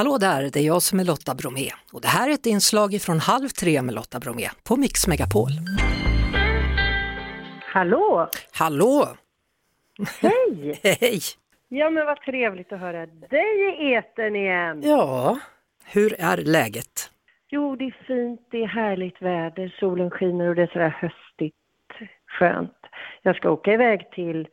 Hallå där, det är jag som är Lotta Bromé och det här är ett inslag från Halv tre med Lotta Bromé på Mix Megapol. Hallå! Hallå! Hej! Hej! Ja men vad trevligt att höra dig i etern igen. Ja, hur är läget? Jo det är fint, det är härligt väder, solen skiner och det är sådär höstigt skönt. Jag ska åka iväg till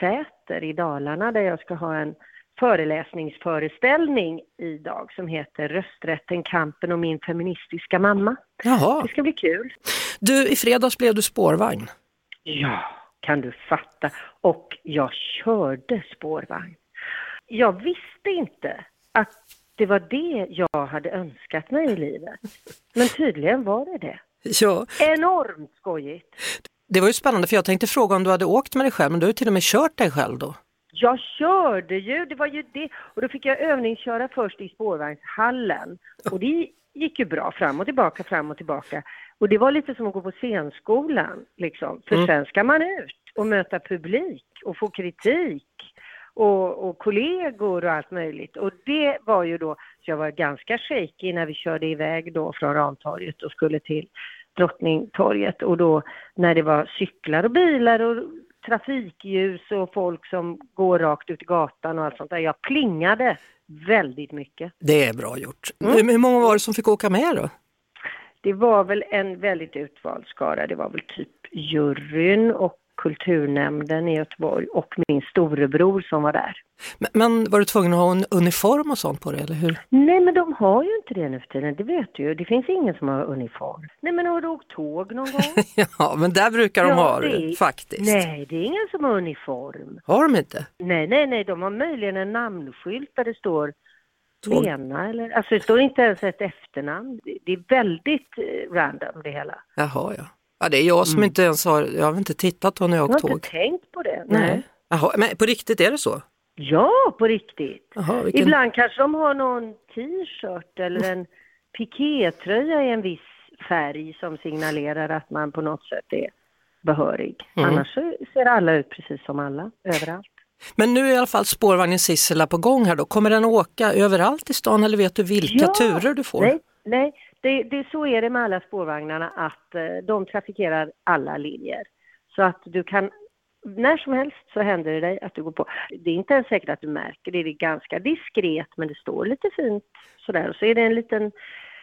Säter i Dalarna där jag ska ha en föreläsningsföreställning idag som heter Rösträtten, kampen och min feministiska mamma. Jaha. Det ska bli kul. Du, i fredags blev du spårvagn. Ja, kan du fatta. Och jag körde spårvagn. Jag visste inte att det var det jag hade önskat mig i livet. Men tydligen var det det. Ja, Enormt skojigt. det var ju spännande för jag tänkte fråga om du hade åkt med dig själv, men du har ju till och med kört dig själv då. Jag körde ju, det var ju det. Och då fick jag övningsköra först i spårvagnshallen. Och det gick ju bra, fram och tillbaka, fram och tillbaka. Och det var lite som att gå på scenskolan, liksom. För Mm. sen ska man ut och möta publik och få kritik och, och kollegor och allt möjligt. Och det var ju då, så jag var ganska shaky när vi körde iväg då från Rantorget och skulle till Drottningtorget. Och då när det var cyklar och bilar och trafikljus och folk som går rakt ut i gatan och allt sånt där. Jag plingade väldigt mycket. Det är bra gjort. Mm. Hur, många var det som fick åka med då? Det var väl en väldigt utvald skara. Det var väl typ juryn och kulturnämnden i Göteborg och min storebror som var där. Men, men var du tvungen att ha en uniform och sånt på dig, eller hur? Nej, men de har ju inte det nu för tiden, det vet du ju. Det finns ingen som har uniform. Nej, men har du åkt tåg någon gång? Ja, men där brukar de Ja, ha det är- faktiskt. Nej, det är ingen som har uniform. Har de inte? Nej, nej, nej, de har möjligen en namnskylt där det står Tåg. Lena eller, alltså det står inte ens ett efternamn. Det- Det är väldigt eh, random det hela. Jaha, ja. Ja, det är jag som inte ens har, jag har inte tittat på när jag Jag har åkt inte tåg. tänkt på det. Nej. Jaha, men på riktigt är det så? Ja, på riktigt. Jaha, vilken... Ibland kanske de har någon t-shirt eller en pikétröja i en viss färg som signalerar att man på något sätt är behörig. Mm. Annars ser alla ut precis som alla, överallt. Men nu är i alla fall spårvagnen Sissela på gång här då. Kommer den åka överallt i stan eller vet du vilka Ja. turer du får? Nej, nej det, det, så är det med alla spårvagnarna att eh, de trafikerar alla linjer. Så att du kan, när som helst så händer det dig att du går på. Det är inte ens säkert att du märker det, det är ganska diskret men det står lite fint sådär och så är det en liten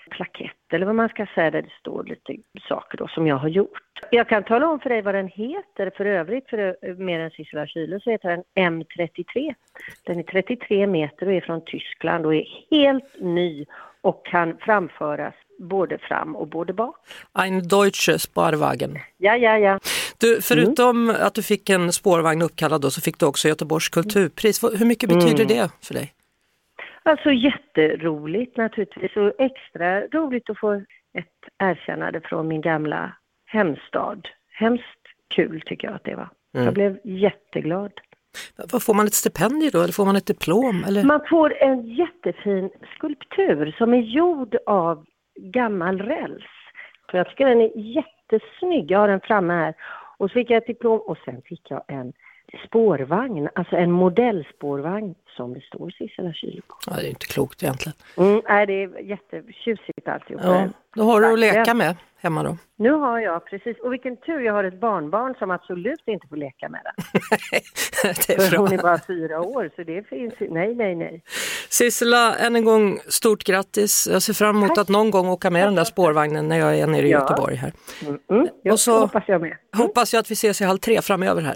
plakett eller vad man ska säga där det står lite saker då som jag har gjort. Jag kan tala om för dig vad den heter för övrigt, för ö- mer än Sissela Kyle så heter den M33. Den är 33 meter och är från Tyskland och är helt ny och kan framföras både fram och både bak. Ein Deutsche Sparwagen. Ja, ja, ja. Du, förutom att du fick en spårvagn uppkallad då, så fick du också Göteborgs kulturpris. Hur mycket betyder det för dig? Alltså jätteroligt naturligtvis och extra roligt att få ett erkännande från min gamla hemstad. Hemskt kul tycker jag att det var. Jag blev jätteglad. Vad Får man ett stipendium då eller får man ett diplom? Eller? Man får en jättefin skulptur som är gjord av gammal räls. Jag tycker den är jättesnygg. Jag har den framme här. Och så fick jag ett diplom och sen fick jag en spårvagn, alltså en modellspårvagn som det står Sissela Kyle på. Ja, det är inte klokt egentligen. Mm, nej, det är jättetjusigt alltihop. Ja, då har du att leka med hemma då. Nu har jag precis, och vilken tur jag har ett barnbarn som absolut inte får leka med den. det är För hon är bara fyra år så det finns nej, nej, nej. Sissela, än en gång stort grattis. Jag ser fram emot att någon gång åka med den där spårvagnen när jag är nere i Ja. Göteborg här. Mm, mm, jag Och så- hoppas jag med. Hoppas jag att vi ses i halv tre framöver här.